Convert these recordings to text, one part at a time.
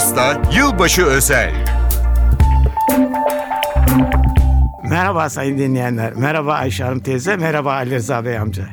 Uras'la Yılbaşı Özel. Merhaba sayın dinleyenler. Merhaba Ayşe Hanım teyze. Merhaba Ali Rıza Bey amca.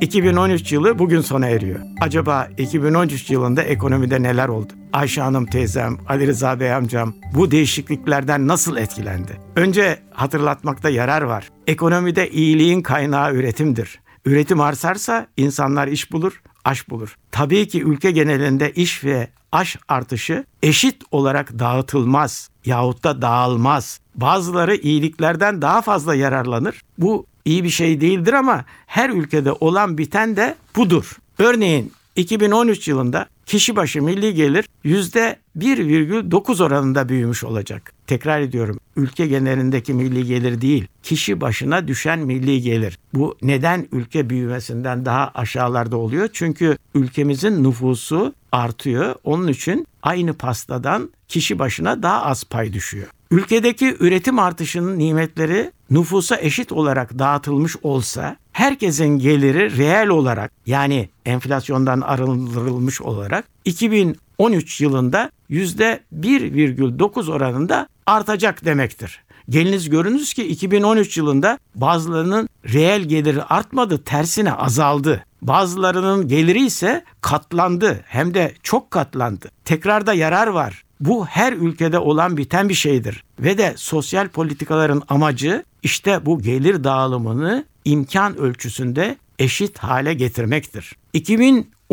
2013 yılı bugün sona eriyor. Acaba 2013 yılında ekonomide neler oldu? Ayşe Hanım teyzem, Ali Rıza Bey amcam bu değişikliklerden nasıl etkilendi? Önce hatırlatmakta yarar var. Ekonomide iyiliğin kaynağı üretimdir. Üretim artarsa insanlar iş bulur, aş bulur. Tabii ki ülke genelinde iş ve aş artışı eşit olarak dağıtılmaz yahut da dağılmaz. Bazıları iyiliklerden daha fazla yararlanır. Bu iyi bir şey değildir ama her ülkede olan biten de budur. Örneğin 2013 yılında kişi başı milli gelir %1,9 oranında büyümüş olacak. Tekrar ediyorum ülke genelindeki milli gelir değil kişi başına düşen milli gelir. Bu neden ülke büyümesinden daha aşağılarda oluyor? Çünkü ülkemizin nüfusu artıyor. Onun için aynı pastadan kişi başına daha az pay düşüyor. Ülkedeki üretim artışının nimetleri nüfusa eşit olarak dağıtılmış olsa herkesin geliri reel olarak yani enflasyondan arındırılmış olarak 2013 yılında %1,9 oranında artacak demektir. Geliniz görünüz ki 2013 yılında bazılarının reel geliri artmadı, tersine azaldı. Bazılarının geliri ise katlandı hem de çok katlandı. Tekrarda yarar var. Bu her ülkede olan biten bir şeydir ve de sosyal politikaların amacı işte bu gelir dağılımını imkan ölçüsünde eşit hale getirmektir.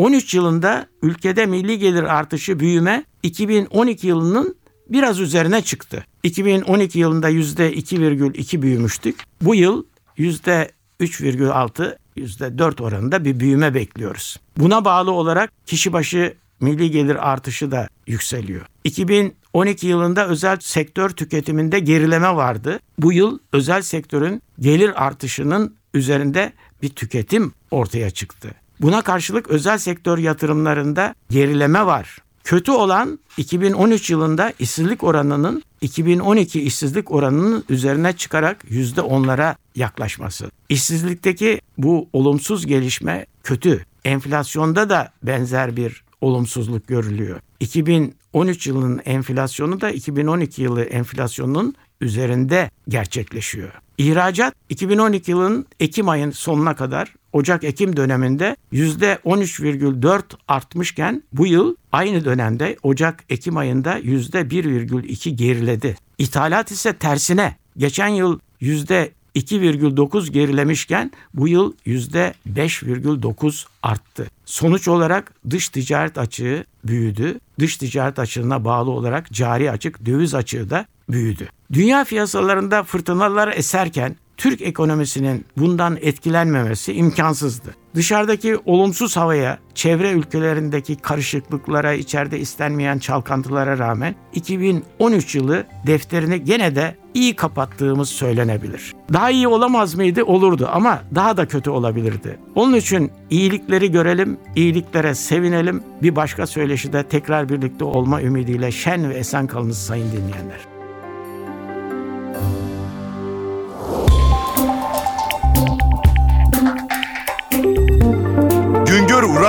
2013 yılında ülkede milli gelir artışı büyüme 2012 yılının biraz üzerine çıktı. 2012 yılında %2,2 büyümüştük. Bu yıl %3,6, %4 oranında bir büyüme bekliyoruz. Buna bağlı olarak kişi başı milli gelir artışı da yükseliyor. 2012 yılında özel sektör tüketiminde gerileme vardı. Bu yıl özel sektörün gelir artışının üzerinde bir tüketim ortaya çıktı. Buna karşılık özel sektör yatırımlarında gerileme var. Kötü olan 2013 yılında işsizlik oranının 2012 işsizlik oranının üzerine çıkarak %10'lara yaklaşması. İşsizlikteki bu olumsuz gelişme kötü. Enflasyonda da benzer bir olumsuzluk görülüyor. 2013 yılının enflasyonu da 2012 yılı enflasyonunun üzerinde gerçekleşiyor. İhracat 2012 yılının Ekim ayın sonuna kadar Ocak-Ekim döneminde %13,4 artmışken bu yıl aynı dönemde Ocak-Ekim ayında %1,2 geriledi. İthalat ise tersine geçen yıl %2,9 gerilemişken bu yıl %5,9 arttı. Sonuç olarak dış ticaret açığı büyüdü. Dış ticaret açığına bağlı olarak cari açık, döviz açığı da büyüdü. Dünya piyasalarında fırtınalar eserken Türk ekonomisinin bundan etkilenmemesi imkansızdı. Dışarıdaki olumsuz havaya, çevre ülkelerindeki karışıklıklara, içeride istenmeyen çalkantılara rağmen 2013 yılı defterini gene de iyi kapattığımız söylenebilir. Daha iyi olamaz mıydı? Olurdu ama daha da kötü olabilirdi. Onun için iyilikleri görelim, iyiliklere sevinelim. Bir başka söyleşide tekrar birlikte olma ümidiyle şen ve esen kalınız sayın dinleyenler.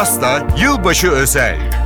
Uras'la Yılbaşı Özel.